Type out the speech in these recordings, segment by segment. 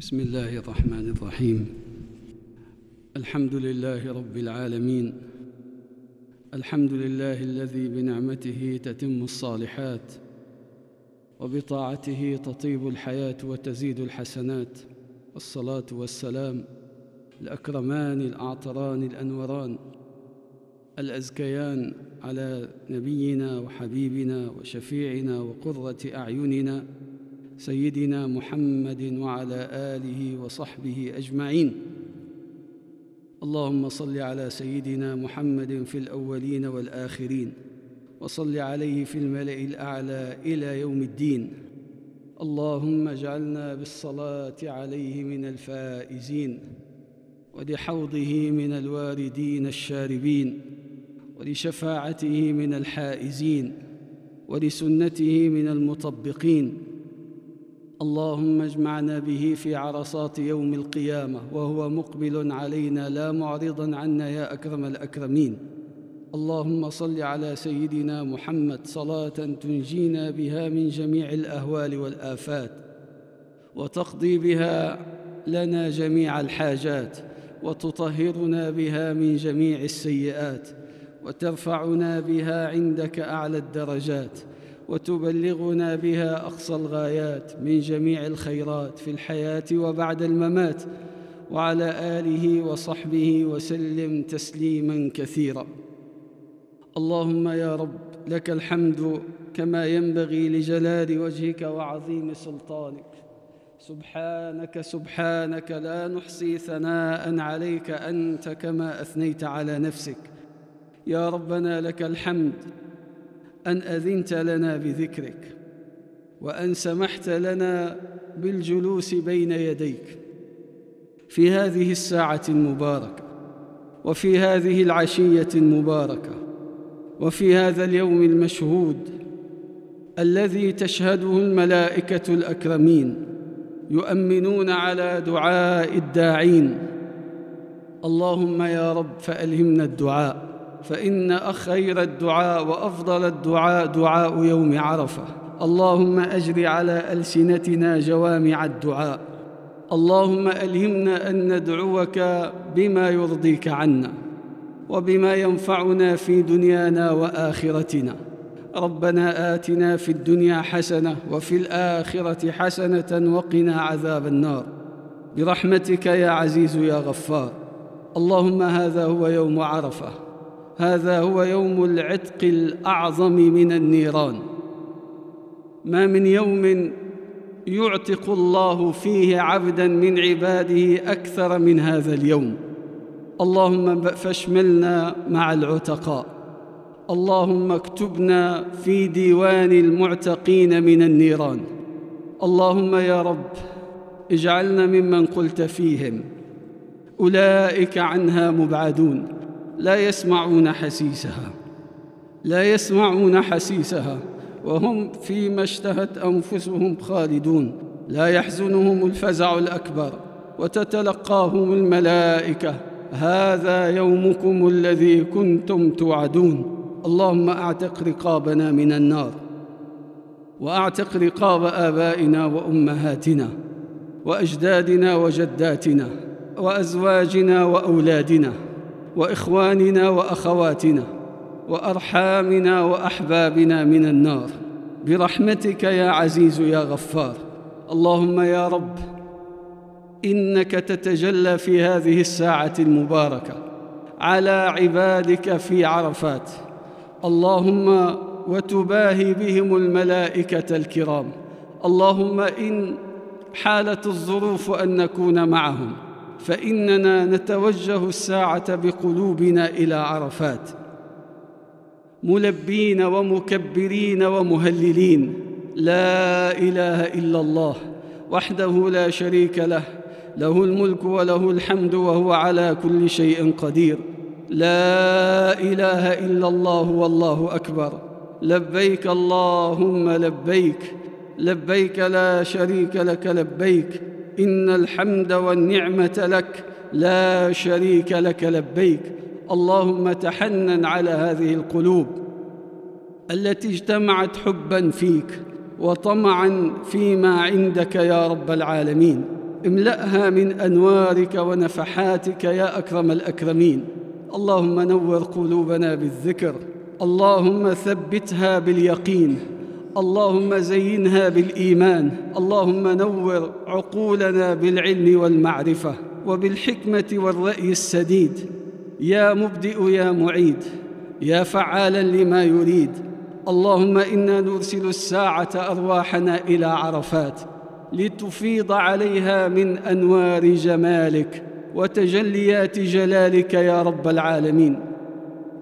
بسم الله الرحمن الرحيم. الحمد لله رب العالمين. الحمد لله الذي بنعمته تتم الصالحات وبطاعته تطيب الحياة وتزيد الحسنات. الصلاه والسلام الأكرمان الأعطران الأنوران الأزكيان على نبينا وحبيبنا وشفيعنا وقرة أعيننا. سيدنا محمد وعلى آله وصحبه أجمعين. اللهم صل على سيدنا محمد في الأولين والآخرين وصل عليه في الملأ الأعلى إلى يوم الدين. اللهم اجعلنا بالصلاة عليه من الفائزين ولحوضه من الواردين الشاربين ولشفاعته من الحائزين ولسنته من المطبقين اللهم اجمعنا به في عرصات يوم القيامة وهو مقبل علينا لا معرضا عنا يا أكرم الأكرمين. اللهم صل على سيدنا محمد صلاة تنجينا بها من جميع الأهوال والآفات وتقضي بها لنا جميع الحاجات وتطهرنا بها من جميع السيئات وترفعنا بها عندك أعلى الدرجات. وتبلغنا بها أقصى الغايات من جميع الخيرات في الحياة وبعد الممات. وعلى آله وصحبه وسلم تسليما كثيرا. اللهم يا رب لك الحمد كما ينبغي لجلال وجهك وعظيم سلطانك. سبحانك سبحانك لا نحصي ثناء عليك أنت كما أثنيت على نفسك. يا ربنا لك الحمد أن أذنت لنا بذكرك وأن سمحت لنا بالجلوس بين يديك. في هذه الساعة المباركة وفي هذه العشية المباركة وفي هذا اليوم المشهود الذي تشهده الملائكة الأكرمين يؤمنون على دعاء الداعين. اللهم يا رب فألهمنا الدعاء. فإن خير الدعاء وأفضل الدعاء دعاء يوم عرفة. اللهم أجر على ألسنتنا جوامع الدعاء. اللهم ألهمنا أن ندعوك بما يرضيك عنا وبما ينفعنا في دنيانا وآخرتنا. ربنا آتنا في الدنيا حسنة وفي الآخرة حسنة وقنا عذاب النار. برحمتك يا عزيز يا غفار. اللهم هذا هو يوم عرفة. هذا هو يوم العتق الأعظم من النيران. ما من يوم يعتق الله فيه عبدا من عباده أكثر من هذا اليوم. اللهم فاشملنا مع العتقاء. اللهم اكتبنا في ديوان المعتقين من النيران. اللهم يا رب اجعلنا ممن قلت فيهم. أولئك عنها مبعدون. لا يسمعون حسيسها لا يسمعون حسيسها وهم فيما اشتهت أنفسهم خالدون. لا يحزنهم الفزع الأكبر وتتلقاهم الملائكة. هذا يومكم الذي كنتم توعدون. اللهم أعتق رقابنا من النار وأعتق رقاب آبائنا وأمهاتنا وأجدادنا وجداتنا وأزواجنا وأولادنا. وإخواننا وأخواتنا وأرحامنا وأحبابنا من النار. برحمتك يا عزيز يا غفار. اللهم يا رب إنك تتجلى في هذه الساعة المباركة على عبادك في عرفات. اللهم وتباهي بهم الملائكة الكرام. اللهم إن حالت الظروف أن نكون معهم. فإننا نتوجه الساعة بقلوبنا إلى عرفات. ملبين ومكبرين ومهللين. لا إله إلا الله وحده لا شريك له. له الملك وله الحمد وهو على كل شيء قدير. لا إله إلا الله والله أكبر. لبيك اللهم لبيك. لبيك لا شريك لك لبيك. إن الحمد والنعمة لك لا شريك لك لبيك. اللهم تحنن على هذه القلوب التي اجتمعت حبا فيك وطمعا فيما عندك يا رب العالمين. املأها من أنوارك ونفحاتك يا أكرم الأكرمين. اللهم نور قلوبنا بالذكر. اللهم ثبتها باليقين. اللهم زينها بالإيمان اللهم نور عقولنا بالعلم والمعرفة وبالحكمة والرأي السديد. يا مبدئ يا معيد يا فعالا لما يريد. اللهم إنا نرسل الساعة أرواحنا إلى عرفات لتفيض عليها من أنوار جمالك وتجليات جلالك يا رب العالمين.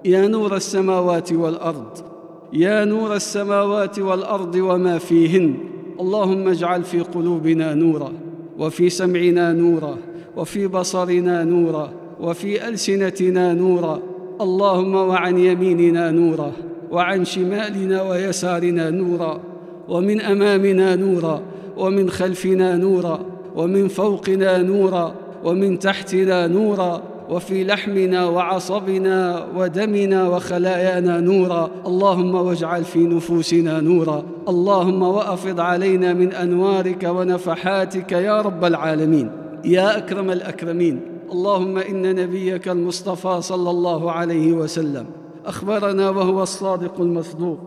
يا نور السماوات والأرض يا نور السماوات والأرض وما فيهن. اللهم اجعل في قلوبنا نورا وفي سمعنا نورا وفي بصرنا نورا وفي ألسنتنا نورا. اللهم وعن يميننا نورا وعن شمالنا ويسارنا نورا ومن أمامنا نورا ومن خلفنا نورا ومن فوقنا نورا ومن تحتنا نورا. وفي لحمنا وعصبنا ودمنا وخلايانا نورا. اللهم واجعل في نفوسنا نورا. اللهم وأفض علينا من أنوارك ونفحاتك يا رب العالمين. يا أكرم الأكرمين. اللهم إن نبيك المصطفى صلى الله عليه وسلم أخبرنا وهو الصادق المصدوق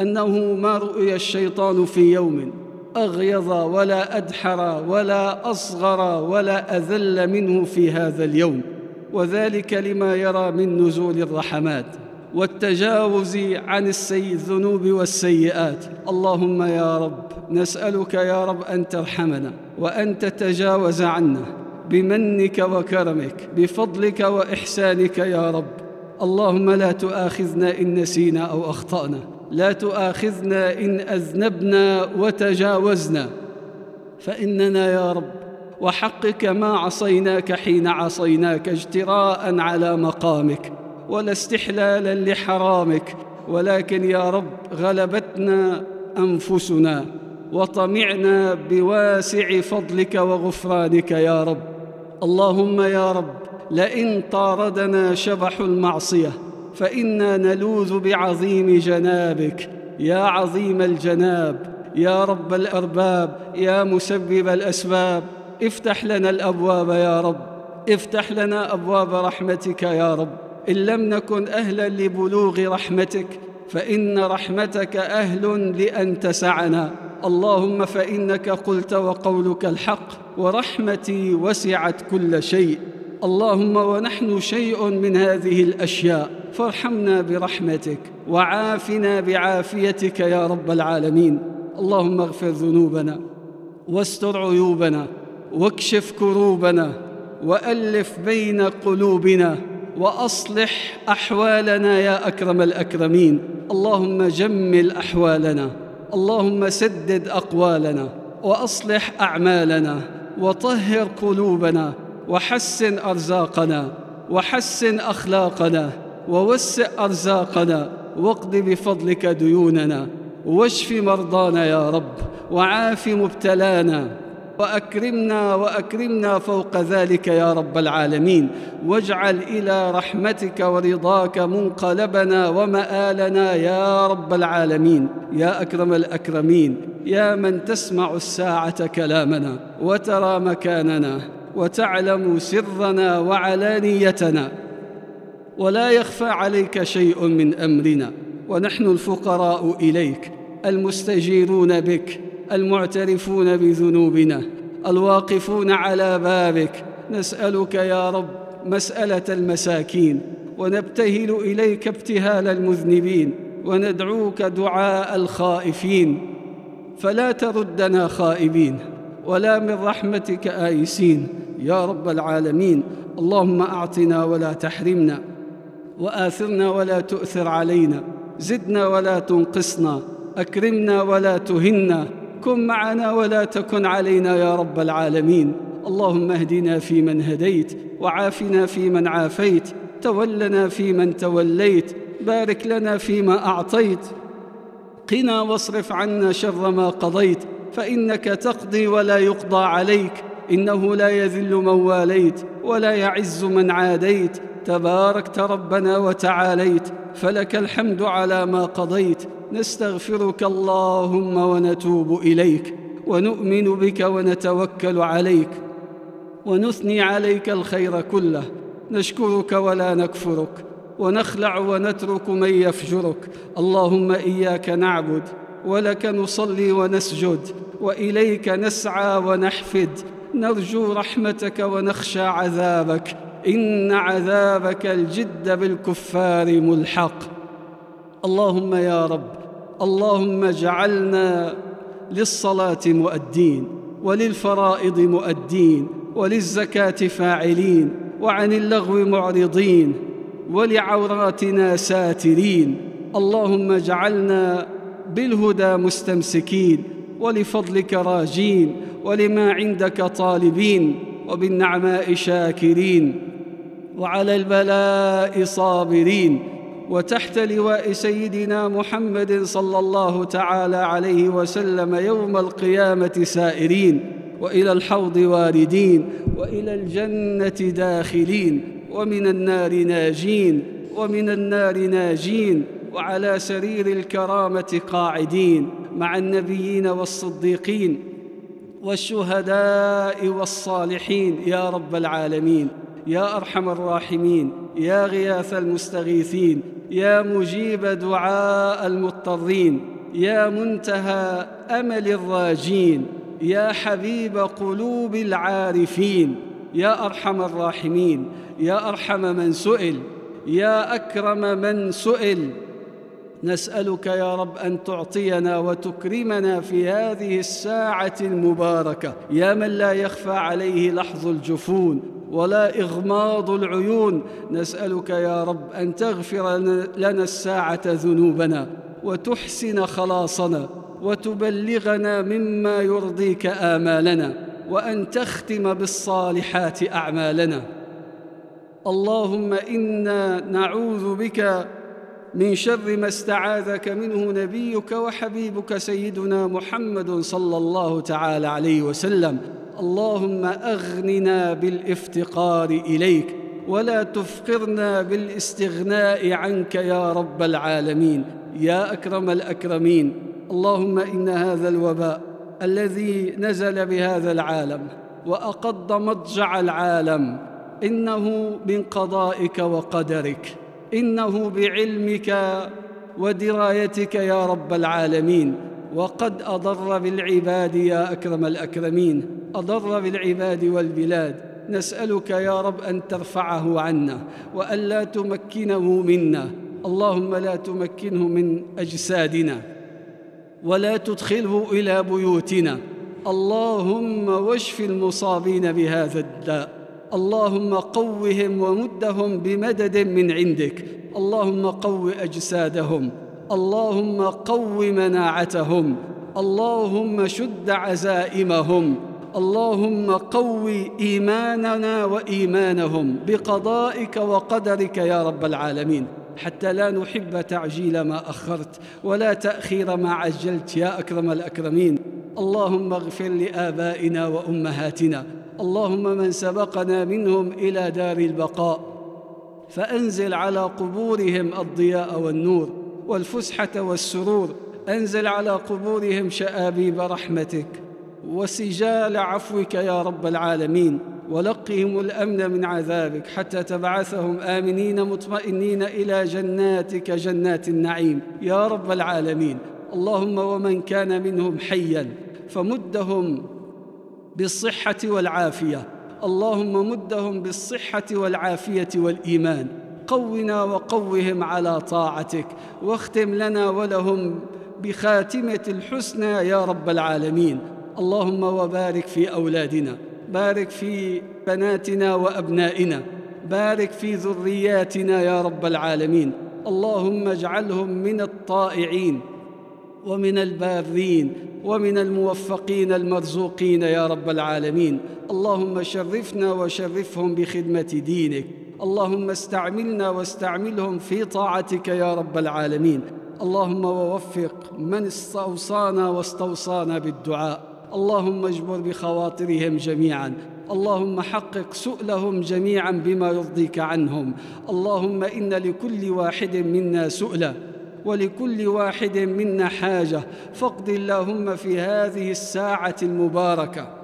أنه ما رؤي الشيطان في يوم أغيظ ولا أدحر ولا أصغر ولا أذل منه في هذا اليوم. وذلك لما يرى من نزول الرحمات والتجاوز عن السيء الذنوب والسيئات. اللهم يا رب نسألك يا رب أن ترحمنا وأن تتجاوز عنا بمنك وكرمك بفضلك وإحسانك يا رب. اللهم لا تؤاخذنا إن نسينا أو أخطأنا. لا تؤاخذنا إن أذنبنا وتجاوزنا. فإننا يا رب وحقك ما عصيناك حين عصيناك اجتراء على مقامك ولا استحلالا لحرامك ولكن يا رب غلبتنا أنفسنا وطمعنا بواسع فضلك وغفرانك يا رب. اللهم يا رب لئن طاردنا شبح المعصية فإنا نلوذ بعظيم جنابك. يا عظيم الجناب يا رب الأرباب يا مسبب الأسباب افتح لنا الأبواب يا رب. افتح لنا أبواب رحمتك يا رب. إن لم نكن أهلا لبلوغ رحمتك فإن رحمتك أهل لأن تسعنا. اللهم فإنك قلت وقولك الحق ورحمتي وسعت كل شيء. اللهم ونحن شيء من هذه الأشياء. فارحمنا برحمتك وعافنا بعافيتك يا رب العالمين. اللهم اغفر ذنوبنا واستر عيوبنا. واكشف كروبنا وألف بين قلوبنا وأصلح أحوالنا يا أكرم الأكرمين. اللهم جمل أحوالنا اللهم سدد أقوالنا وأصلح أعمالنا وطهر قلوبنا وحسن أرزاقنا وحسن أخلاقنا ووسع أرزاقنا واقض بفضلك ديوننا واشف مرضانا يا رب وعاف مبتلانا وأكرمنا وأكرمنا فوق ذلك يا رب العالمين. واجعل إلى رحمتك ورضاك منقلبنا ومآلنا يا رب العالمين. يا أكرم الأكرمين يا من تسمع الساعة كلامنا وترى مكاننا وتعلم سرنا وعلانيتنا. ولا يخفى عليك شيء من أمرنا ونحن الفقراء إليك المستجيرون بك المعترفون بذنوبنا الواقفون على بابك. نسألك يا رب مسألة المساكين ونبتهل إليك ابتهال المذنبين وندعوك دعاء الخائفين. فلا تردنا خائبين ولا من رحمتك آيسين. يا رب العالمين اللهم أعطنا ولا تحرمنا وآثرنا ولا تؤثر علينا. زدنا ولا تنقصنا أكرمنا ولا تهنا. كن معنا ولا تكن علينا يا رب العالمين. اللهم اهدنا فيمن هديت وعافنا فيمن عافيت تولنا فيمن توليت بارك لنا فيما أعطيت. قنا واصرف عنا شر ما قضيت فإنك تقضي ولا يقضى عليك. إنه لا يذل من واليت ولا يعز من عاديت. تباركت ربنا وتعاليت فلك الحمد على ما قضيت. نستغفرك اللهم ونتوب إليك ونؤمن بك ونتوكل عليك ونثني عليك الخير كله. نشكرك ولا نكفرك ونخلع ونترك من يفجرك. اللهم إياك نعبد ولك نصلي ونسجد وإليك نسعى ونحفد. نرجو رحمتك ونخشى عذابك. إن عذابك الجد بالكفار ملحق. اللهم يا رب اللهم اجعلنا للصلاة مؤدين وللفرائض مؤدين وللزكاة فاعلين وعن اللغو معرضين ولعوراتنا ساترين. اللهم اجعلنا بالهدى مستمسكين ولفضلك راجين ولما عندك طالبين وبالنعماء شاكرين وعلى البلاء صابرين. وتحت لواء سيدنا محمد صلى الله تعالى عليه وسلم يوم القيامة سائرين وإلى الحوض واردين وإلى الجنة داخلين ومن النار ناجين ومن النار ناجين وعلى سرير الكرامة قاعدين مع النبيين والصديقين والشهداء والصالحين. يا رب العالمين يا أرحم الراحمين يا غياث المستغيثين يا مجيب دعاء المضطرين يا منتهى أمل الراجين يا حبيب قلوب العارفين يا أرحم الراحمين يا أرحم من سئل يا أكرم من سئل. نسألك يا رب أن تعطينا وتكرمنا في هذه الساعة المباركة يا من لا يخفى عليه لحظ الجفون. ولا إغماض العيون. نسألك يا رب أن تغفر لنا الساعة ذنوبنا وتحسن خلاصنا وتبلغنا مما يرضيك آمالنا وأن تختم بالصالحات أعمالنا. اللهم إنا نعوذ بك من شر ما استعاذك منه نبيك وحبيبك سيدنا محمد صلى الله تعالى عليه وسلم. اللهم أغننا بالإفتقار إليك ولا تفقرنا بالاستغناء عنك يا رب العالمين. يا أكرم الأكرمين. اللهم إن هذا الوباء الذي نزل بهذا العالم وأقض مضجع العالم إنه من قضائك وقدرك إنه بعلمك ودرايتك يا رب العالمين. وقد أضر بالعباد يا أكرم الأكرمين. أضر بالعباد والبلاد. نسألك يا رب أن ترفعه عنا وألا تمكنه منا. اللهم لا تمكنه من أجسادنا ولا تدخله إلى بيوتنا. اللهم واشف المصابين بهذا الداء. اللهم قوهم ومدهم بمدد من عندك. اللهم قو أجسادهم. اللهم قو مناعتهم. اللهم شد عزائمهم. اللهم قو إيماننا وإيمانهم بقضائك وقدرك يا رب العالمين حتى لا نحب تعجيل ما أخرت ولا تأخير ما عجلت يا أكرم الأكرمين. اللهم اغفر لآبائنا وأمهاتنا اللهم من سبقنا منهم إلى دار البقاء. فأنزل على قبورهم الضياء والنور والفسحة والسرور أنزل على قبورهم شآبيب رحمتك. وسجال عفوك يا رب العالمين. ولقهم الأمن من عذابك حتى تبعثهم آمنين مطمئنين إلى جناتك جنات النعيم. يا رب العالمين. اللهم ومن كان منهم حيا فمدهم بالصحة والعافية. اللهم مدهم بالصحة والعافية والإيمان. قونا وقوهم على طاعتك واختم لنا ولهم بخاتمة الحسنى يا رب العالمين. اللهم وبارك في أولادنا بارك في بناتنا وأبنائنا بارك في ذرياتنا يا رب العالمين. اللهم اجعلهم من الطائعين ومن البارين ومن الموفقين المرزوقين يا رب العالمين. اللهم شرفنا وشرفهم بخدمة دينك. اللهم استعملنا واستعملهم في طاعتك يا رب العالمين. اللهم ووفق من استوصانا واستوصانا بالدعاء. اللهم اجبر بخواطرهم جميعا. اللهم حقق سؤلهم جميعا بما يرضيك عنهم. اللهم إن لكل واحد منا سؤلا ولكل واحد منا حاجة. فاقض اللهم في هذه الساعة المباركة.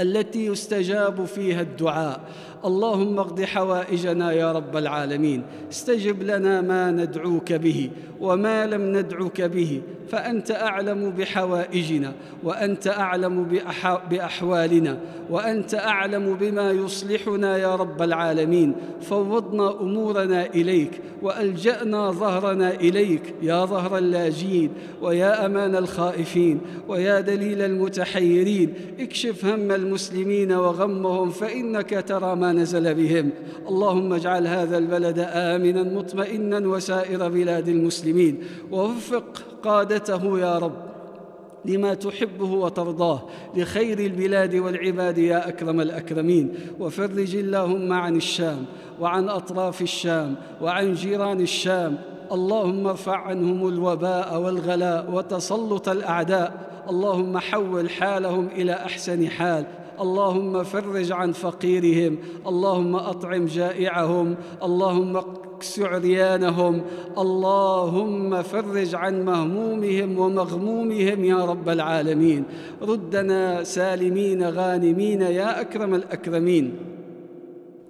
التي يستجاب فيها الدعاء. اللهم اقض حوائجنا يا رب العالمين. استجب لنا ما ندعوك به وما لم ندعك به. فأنت أعلم بحوائجنا وأنت أعلم بأحوالنا وأنت أعلم بما يصلحنا يا رب العالمين. فوضنا أمورنا إليك. وألجأنا ظهرنا إليك يا ظهر اللاجين ويا أمان الخائفين ويا دليل المتحيرين. اكشف هم المسلمين وغمهم فإنك ترى ما نزل بهم. اللهم اجعل هذا البلد امنا مطمئنا وسائر بلاد المسلمين. ووفق قادته يا رب. لما تحبه وترضاه لخير البلاد والعباد يا أكرم الأكرمين. وفرج اللهم عن الشام وعن أطراف الشام وعن جيران الشام. اللهم ارفع عنهم الوباء والغلاء وتسلط الأعداء. اللهم حول حالهم إلى أحسن حال. اللهم فرج عن فقيرهم اللهم أطعم جائعهم اللهم إكس عريانهم اللهم فرج عن مهمومهم ومغمومهم يا رب العالمين. ردنا سالمين غانمين يا أكرم الأكرمين.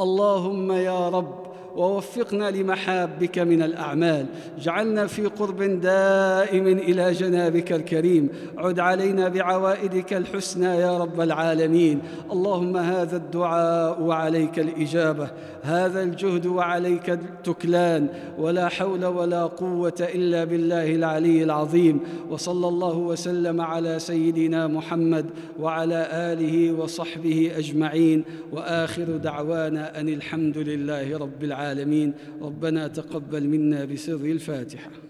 اللهم يا رب ووفقنا لمحابك من الأعمال. اجعلنا في قرب دائم إلى جنابك الكريم. عد علينا بعوائدك الحسنى يا رب العالمين. اللهم هذا الدعاء وعليك الإجابة. هذا الجهد وعليك التكلان. ولا حول ولا قوة إلا بالله العلي العظيم. وصلى الله وسلم على سيدنا محمد وعلى آله وصحبه أجمعين. وآخر دعوانا أن الحمد لله رب العالمين. ربنا تقبل منا بسر الفاتحة.